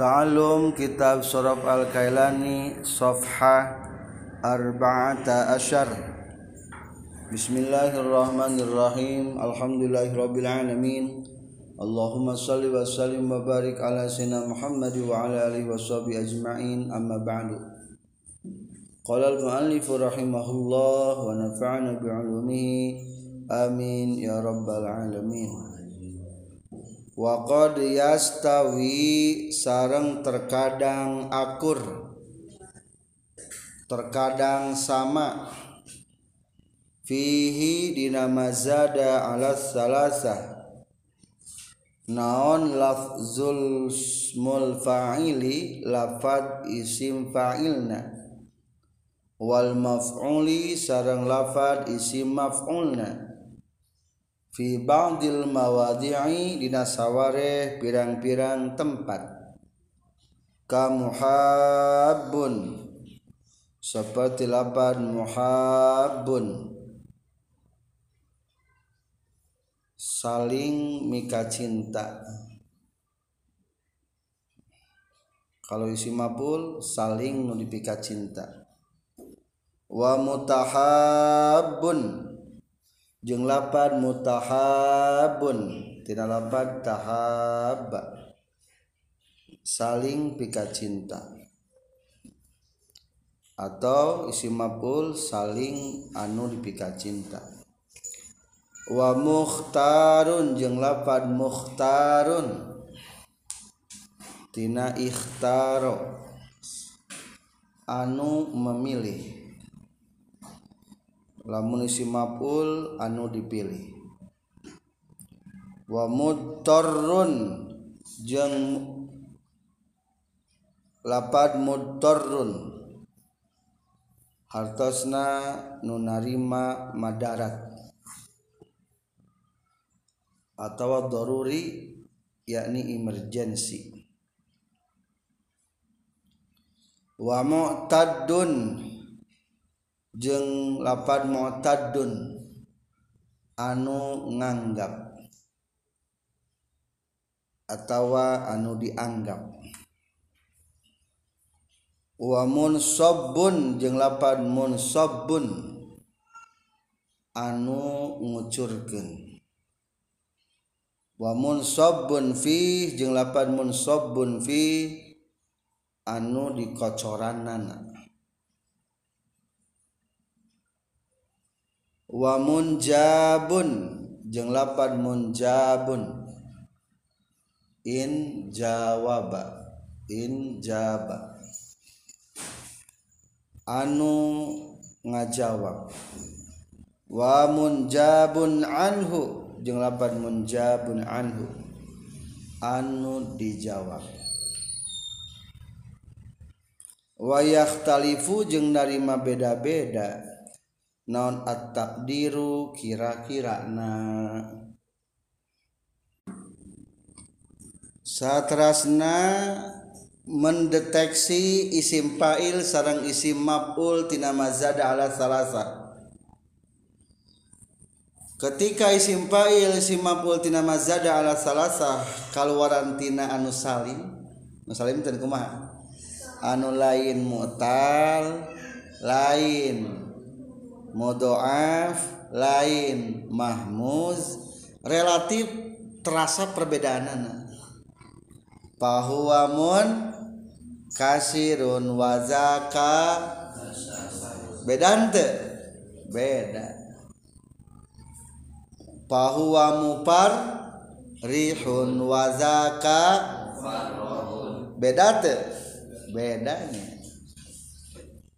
Ta'alum kitab Suraf Al-Kailani Safha Arba'ata Asyar Bismillahirrahmanirrahim Alhamdulillahirrabbilalamin Allahumma salli wa sallim wa barik ala sayyidina Muhammad wa ala alihi wa sahbihi ajma'in amma ba'du Qala al-muallif rahimahullah wa nafa'ana bi'ulumihi amin ya rabbal alamin Waqad yastawi sarang terkadang akur. Terkadang sama. Fihi dina mazada ala salasa naon lafzul smul fa'ili lafad isim fa'ilna. Wal maf'uli sarang lafad isim maf'ulna fi ba'dil mawadi'i dina saware pirang-pirang tempat. Ka muhabbun seperti lapan muhabbun? Saling mika cinta kalau isi mapul saling nudipika cinta wa mutahabbun jeung lapad mutahabun tina lapad tahaba. Saling pika cinta atau isi mapul saling anu dipika cinta wa mukhtarun jeung lapad mukhtarun. Tina ikhtaro. Anu memilih. lamun isi maf'ul anu dipilih. Wa mutarrun jeung lapad mutarrun hartosna nu narima madarat. Atau daruri yakni emergency. Wa mu'taddun jeng lapan mu'tadun anu nganggap atau anu dianggap. Wa munsabbun jeung mun munsabbun anu ngucurkeun. Wa munsabbun fi jeung mun munsabbun fi anu dikocoranana. Wa munjabun jeung lapan munjabun. In jawaba in jaba. Anu ngajawab. Wa munjabun anhu jeung lapan munjabun anhu. Anu dijawab. Wa yakhtalifu jeung narima beda-beda non at-takdiru kira-kira na satrasna mendeteksi isim fa'il sarang isim maf'ul tina mazada ala salasa. Ketika isim fa'il isim maf'ul tina mazada ala salasa kaluaran tina anu salim anu salim kumaha? Anu lain mu'tal lain mudoaf lain mahmuz relatif terasa perbedaan pahuwamun kasirun wazaka. Bedante beda. Pahuwa mupar rihun wazaka. Bedate bedanya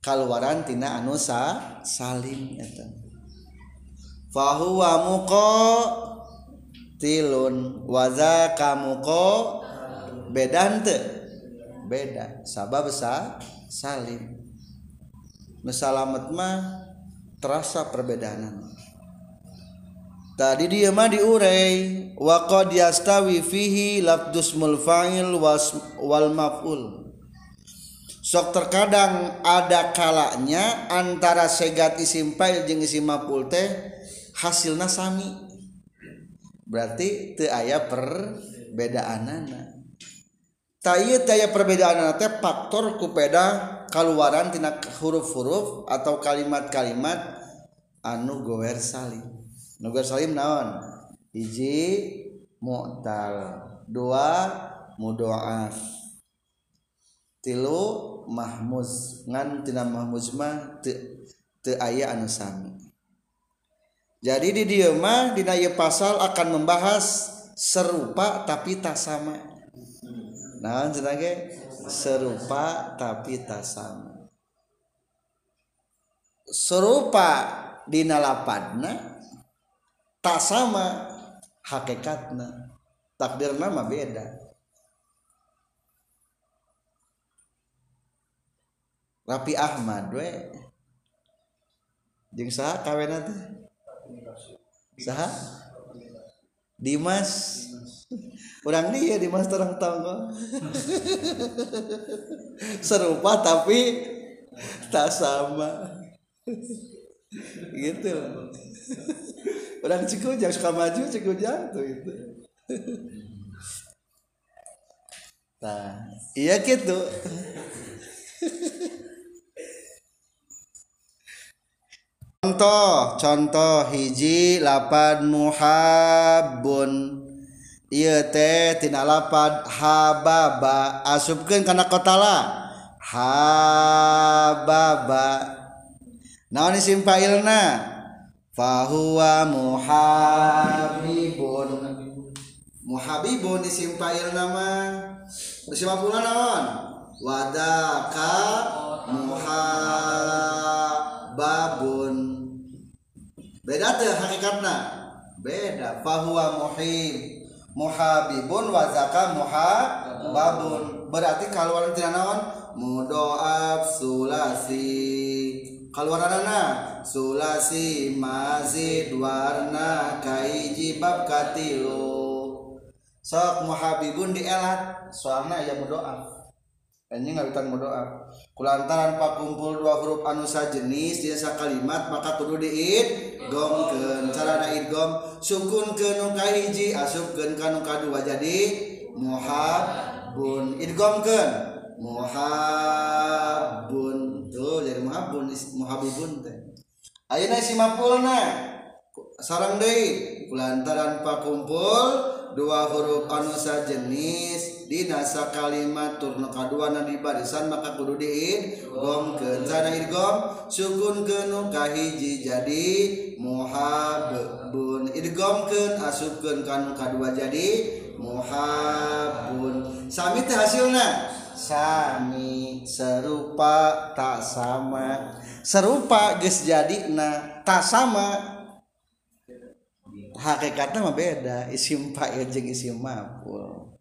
kaluaran tina anu sa salim eta. Fahuwa muqa tilun waza kamuko bedan teu. Beda sabab sa salim. Mesalamet mah terasa perbedaan tadi dia mah diurai wa yastawi fihi lafdus mulfa'il wal maf'ul sok terkadang ada kalanya antara segat isim fa'il jeung isim maf'ul teh hasilna sami. Berarti teu aya perbedaanana. Ta ieu aya perbedaanana teh faktor ku peda kaluaran tina huruf-huruf atau kalimat-kalimat anu gower salim. Nu goer salim naon? Hiji mu'tal. Dua mudoaf. Tilu mahmuz ngan tina mahmuz mah teu aya anu sami. Jadi di dieu mah dina ieu pasal akan membahas serupa tapi tak sama. Nah cenah serupa tapi tak sama. Serupa dina lapadna tak sama hakikatna. Takdir nama beda. Rapi Ahmad we. Jeung saha kawena teh? Saha? Dimas. Orang dia di mas terang tangga. Serupa tapi tak sama. Gitu. Orang Cikujang suka maju Cikujang tuh itu. Nah iya gitu contoh contoh hiji lapan muhabun iya teh tina lapad hababa. Asupkeun kana kotala hababa. Naon isim fa'ilna fahuwa muhabibun. Muhabibun isim fa'il nama isim maf'ul naon? Wadaka muhababun beda teh hakikatna beda. Fahuwa muhib muhabibun wa zaka muhababun berarti keluaran tina naon? Mudoaf sulasi. Keluaranana sulasi mazid warna kaiji bab katilu. Sok muhabibun dielat soalnya ya mudoaf anjing ngawitan berdoa kulantaran pakumpul dua huruf anu sajenis jasa kalimat maka kudu diid gomkeun carana idgom gom sukun ke nu hiji asupkeun ka nu kadua jadi muhabbun idgomkeun muhabbun tuh jadi muhabbun muhabibun teh. Ayeuna isi mapulna? Sarang deui. Kulantaran pakumpul dua huruf anusa jenis dinasa kalimat turnu kadua di barisan maka kudu diid gom ke cara idgom sukun ke kahiji jadi muhabun. Idgom ke ah, kanu kadua jadi muhabun. Sami teh hasilna? Sami. Serupa tak sama. Serupa geus jadi na tak sama. hakikatnya mah beda. Isim fa'il jeung isim maf'ul.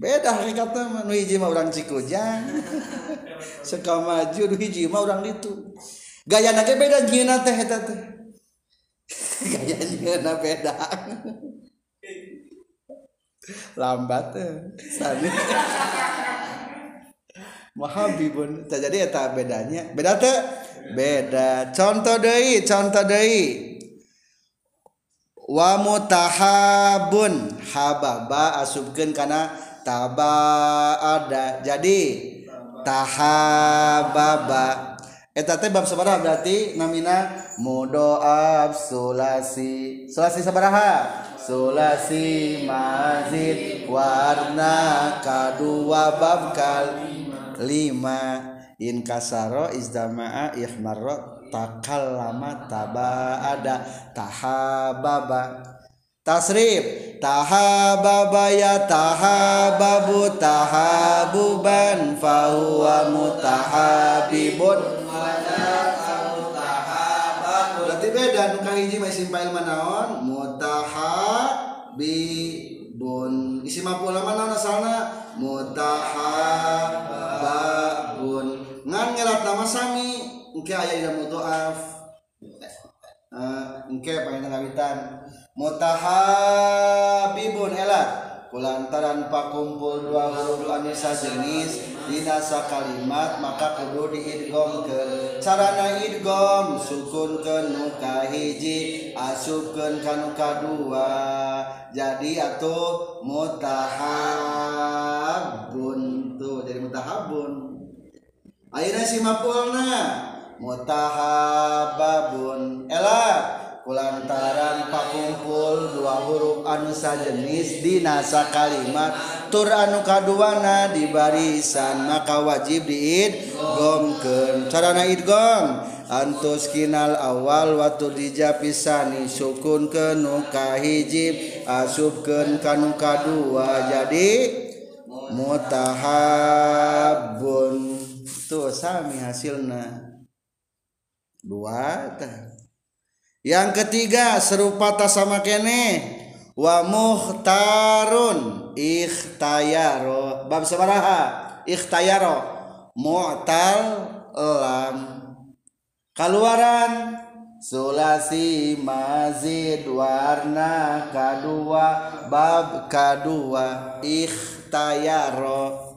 Beda hakikatnya mah. Nu hiji mah urang cikujang. Suka maju nu hiji mah urang ditu. Gaya nake beda nyieuna teh eta teh. Gaya nyieuna beda. Lambat teh. Sami. Mahabibun jadi eta bedanya. Beda teh? Beda. Contoh deui contoh deui. wa mutahabun. Hababa asubkeun kana taba ada. Jadi tahababa eta teh bab sabaraha berarti namina mudoab sulasi. Sulasi sabaraha? Sulasi mazid. Warna kadua bab kal lima. In kasaro izdamaa ihmarra takallama taba ada tahababa. Tasrif. Tahababa ya tahababu. Tahabuban fahuwa mutahabibun. Berarti beda nu hiji masih simpel manaon mutahabibun. Isi mapul mana asalna? Mutahababun. Ngan ngelat nama sami engke aya ila mudhaf Oke ah, engke panggil ngawitan mutahabibun elat kulantaran pakumpul dua huruf anu jenis. Dinasa kalimat maka kudu diidgom ke carana idgom sukun ke nuka hiji asupkeun ke nuka dua. Jadi atau mutahabun tuh jadi mutahabun akhirnya si mapulna. mutahababun ela kulantaran pakumpul dua huruf anu sajenis dina kalimat tur anu kaduana di barisan maka wajib diid gomkeun carana idgom? Antus kinal awal waktu dijapisani sukun ke nuka hijib asubkeun ka kadua. Jadi mutahabun tuh sami hasilna. Dua tah yang ketiga serupa tas sama kene. Wa muhtarun ikhtayaro. Bab sabaraha ikhtayaro. Mu'tal lam. Keluaran sulasi mazid. Warna kedua bab kedua ikhtayaro.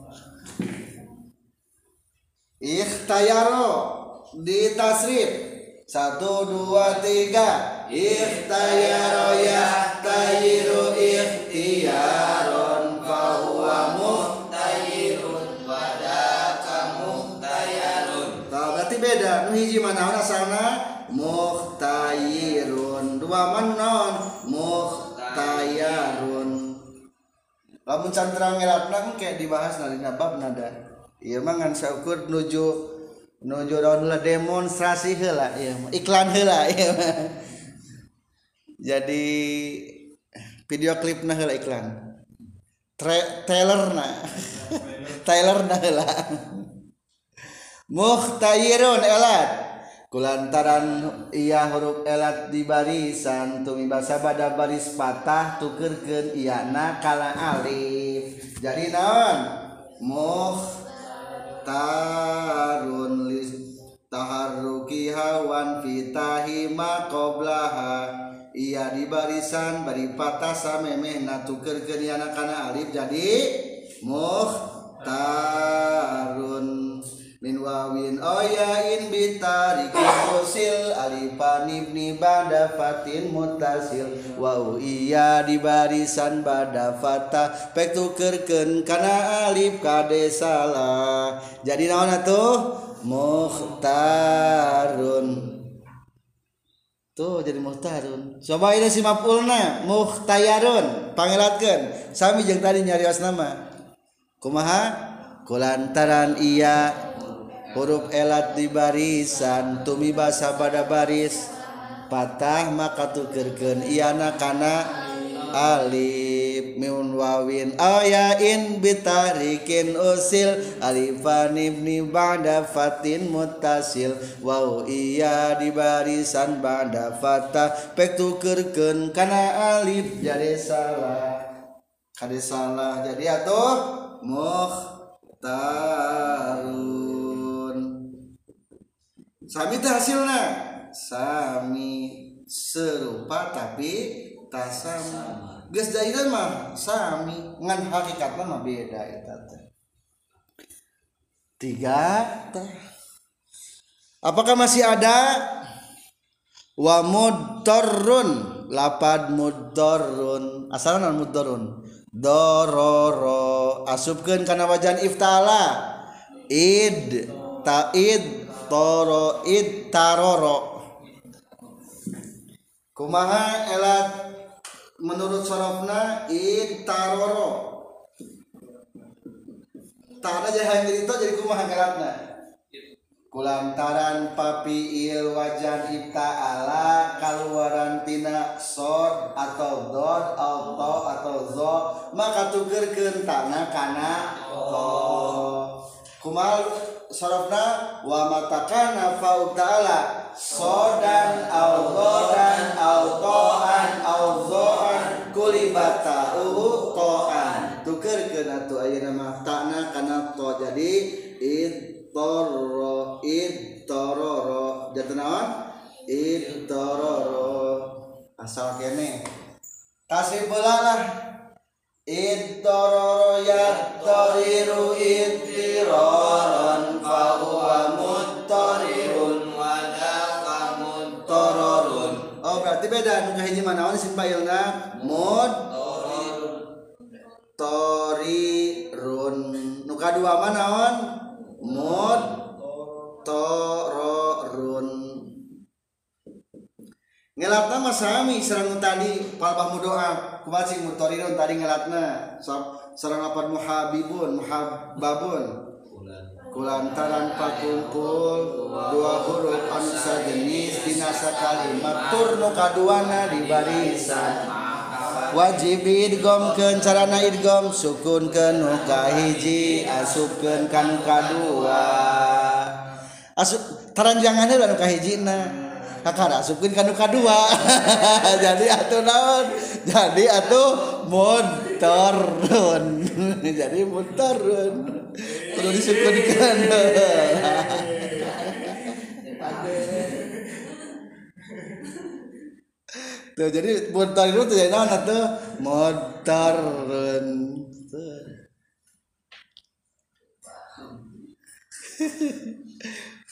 Ikhtayaro di tasrif. Satu dua tiga. Ikhtayaro yahtayiru ikhtiyaron fahuwa muhtayirun wadaka muhtayarun. Tahu berarti beda. Nu hiji mana asalna? Muhtayirun. Dua manon muhtayarun. Lamun cantrang ngelatna kayak dibahas nalina bab nada. Iya mah ngan saukur nuju nuju lah demonstrasi hela iklan hela jadi video klip nah hela iklan. Tra trailer na trailer nah hela muhtayirun elat. Kulantaran iya huruf elat di barisan tumi basa pada baris patah tukerkeun iya na kala alif. Jadi naon? Muhtayirun taharruki hawan fitahi maqoblaha iya di barisan bari patah samemeh natuker keniana kana alif jadi muhtarun min wawin oyain bitarikin usil alifan ibni bada fatin mutasil. Wau iya di barisan bada fatah pek tukerken kana alif kade salah jadi naon atuh muhtarun tuh jadi muhtarun coba ini si mafulna mukhtayarun pangelatkeun. Sami jeung tadi nyarios nama kumaha? Kulantaran iya. Huruf elat di barisan. Tumi basa pada baris. Patah maka tukerkeun iana kana alif miun wawin ayain bitarikin usil alifan ibni ba'da fatin mutasil wau iya di barisan ba'da fatah pek tukerkeun kana alif jadi salah. Kade salah jadi atuh muhtarun sami hasilnya sami serupa tapi tak sama geus dairan mah sami ngan hakikatnya mah beda eta teh. Tiga apakah masih ada? Wa muddarrun lapad muddarrun asalna muddarrun dororo. Asupkeun kana wajan iftala. Id taid toro id taroro. Kumaha elat menurut sorofna id taroro. Tak aja yang jadi itu jadi kumaha elatna kulantaran papi il wajan ita ala kaluaran tina sod atau dod atau atau zo maka tukerkeun tanah kana to kumal sorofna wa matakana fau ta'ala sodan au godan au to'an au zo'an kulibata uhu to'an tukerkeun atuh ayeuna mah ta'na kana to. Jadi id torro id tororo jadi naon? Id tororo asal kene. Kasih belalah Idtororo yaktariru idtiroron Oh berarti beda. Nu hiji manaon oh, isim fa'ilna mud tori run. Nu kadua manaon mud tororun ngelatna masami sareng tadi. Palbah mudoa kumaha sing mutorirun tadi ngelatna. Sareng lapan muhabibun muhabbabun kulantaran pakumpul dua huruf anu sajenis dinasa kalimat turnu kaduana di barisan. Wajib idgomkeun carana idgom sukunkeun nu kahiji asupkeun ka nu kadua. Asup taranjangannya udah nu kahijina. Kakara asupkeun ka nu kadua. Jadi atuh naon? Jadi atuh muntarun. Jadi muntarun. Perlu disebutkan tuh jadi motor itu tuh jadi naon atuh? Motorun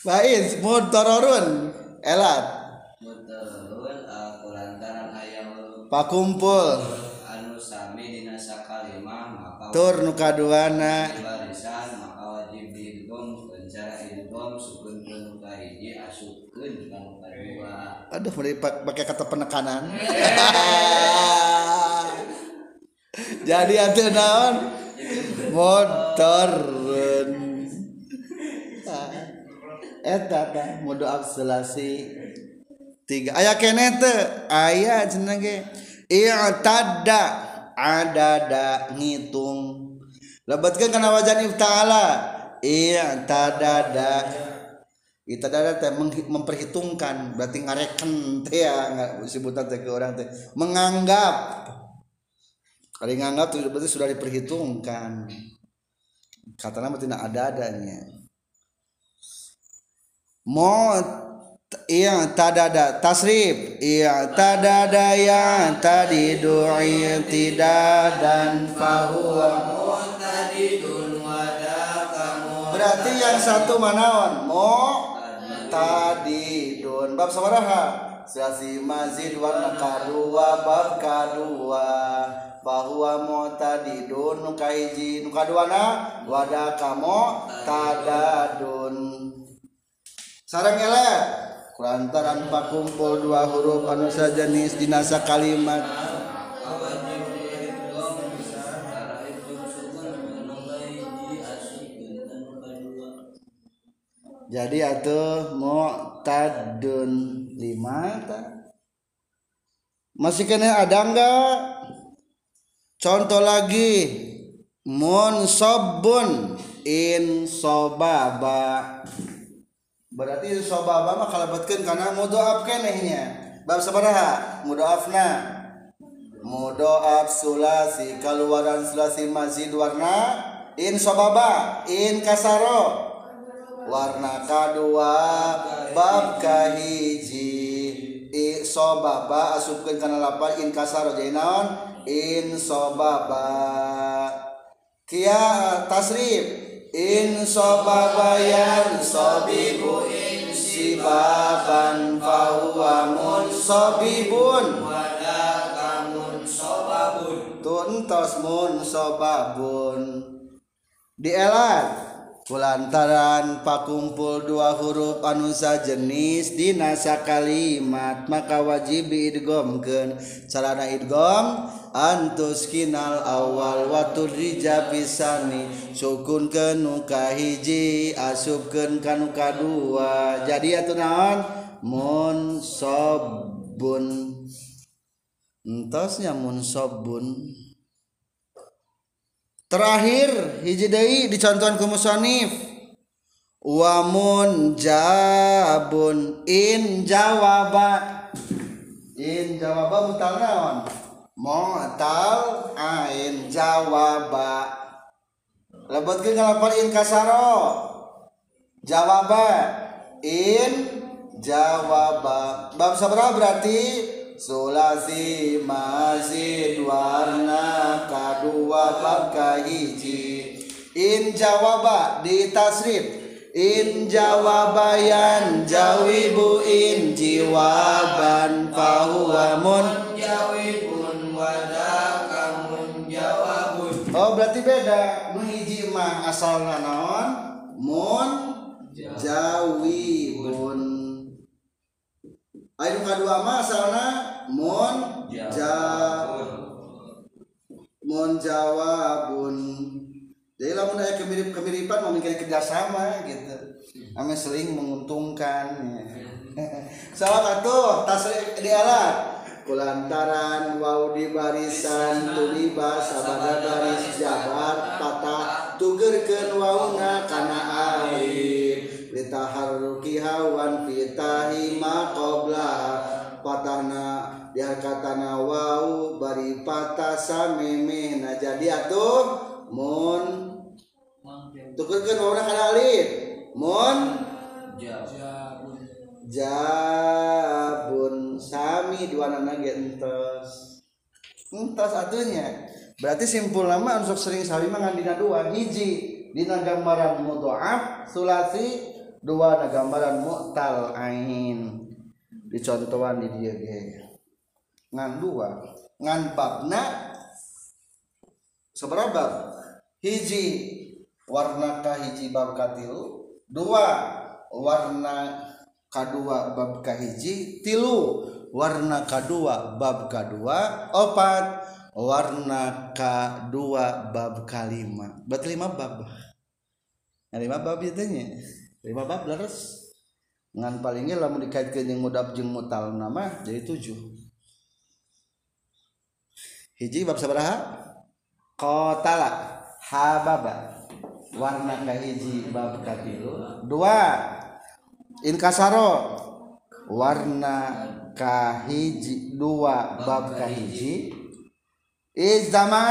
Faiz motorun elat. Pakumpul. Anu sami dina sakalimah maka tur nu kaduana barisan maka wajib diidgham cara idgham sukun nu kahiji asupkeun kanu kadua aduh pak- pakai kata penekanan. Jadi atuh naon? Motor eta tah modo akselasi tiga. Aya kene teu aya cenah ge. I'tadda adada ngitung. Lebatkeun kana wajan ifta'ala i'tadada Itadada teh meng- memperhitungkan. Berarti ngareken teh ya nggak sebutan teh ke orang teh. Menganggap. Kali nganggap tuh berarti sudah diperhitungkan. Kata nama tidak ada adanya mau iya tadada. Tasrif. Iya tadada yang tadi doi tidak dan fahuwa berarti yang satu manaon. Mo? Tadi don bab sabaraha? Sasi mazid warna kadua bab kadua bahwa mo tadi don nuka hiji nuka dua na? Wada kamo tadadun sarang elek kulantaran pakumpul dua huruf anu sajenis dinasa kalimat. Jadi atuh mu'tadun. Lima ta? masih kena ada enggak contoh lagi. Munsobun. In sobaba. Berarti sobaba mah kalabatkeun karena mudoaf kenehnya bab sabaraha? Mudoafna. Mudoaf sulasi keluaran sulasi mazid warna in sobaba in kasaro warna kedua babka hiji isobaba asupkan karena lapar in kasar jadi naon? In sobaba. Kia tasrif? In sobaba yan sobibu in sibaban fahuwa mun sobibun. Wadakamun sobabun. Tuntos mun sobabun. Dielat kulantaran pakumpul dua huruf anu sajenis dinasa kalimat maka wajib diidgomkeun. Carana idgom? Antus kinal awal watu rija pisani. Sukun kanu kahiji asupkeun kanu kadua jadi atuh naon? Mun sobun. Entosnya munsobun terakhir hiji deui dicontohan ku musannif wa munjabun in jawaba. In jawaba mutal naon? Mutal ain jawaba. Lebetkeun ngalapan in kasaro. Jawaba. In jawaba. Bab sabaraha berarti sulasi mazid warna kadua bab kahiji in jawaba di tasrif. In jawabayan jawibu in jiwaban fahuwa mun jawibun wadakamun jawabun oh berarti beda. Nu hiji mah asalna naon? Mun jawibun anu kadua mah asalna mun ja mun jawabun. Jadi lamun aya kemirip kemiripan mau mikir kerjasama gitu. Ame sering menguntungkan salah satu tasrif dialat kulantaran wau di barisan tuliba sabada baris jabar patah tugerkeun wauna kana alif litaharruki hawan fitahi ma patahna dia katana wau bari patah sameme nah jadi atuh mun tukerkeun wauna kana alif mun jabun sami dua nana entos. Entos atunya berarti simpul nama untuk sering sami mangan dina dua. Hiji dina gambaran mudhoaf sulasi dua gambaran mu'tal ain dicontohan di dia ge ngan dua ngan babna seberapa? Hiji warna hiji bab katilu dua warna kedua bab kahiji tilu. Warna kedua bab kedua opat. Warna kedua bab kalima berarti lima bab. Nah, lima bab itu lima bab leres ngan palingnya lamun dikaitkan yang mudab jeung mutal nama jadi tujuh. Hiji bab sabaraha? Qatala. Hababa. Warna kahiji bab katilu dua. Inkasaro. Warna kahiji dua bab kahiji izama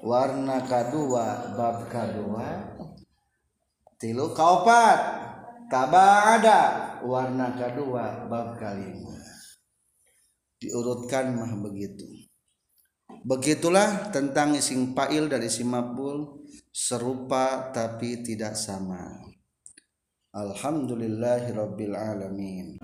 warna kedua bab kedua tilu kaopat taba ada warna kedua bab kalima diurutkan mah begitu. Begitulah tentang ising fa'il dari isim maf'ul serupa tapi tidak sama. Alhamdulillahirabbil alamin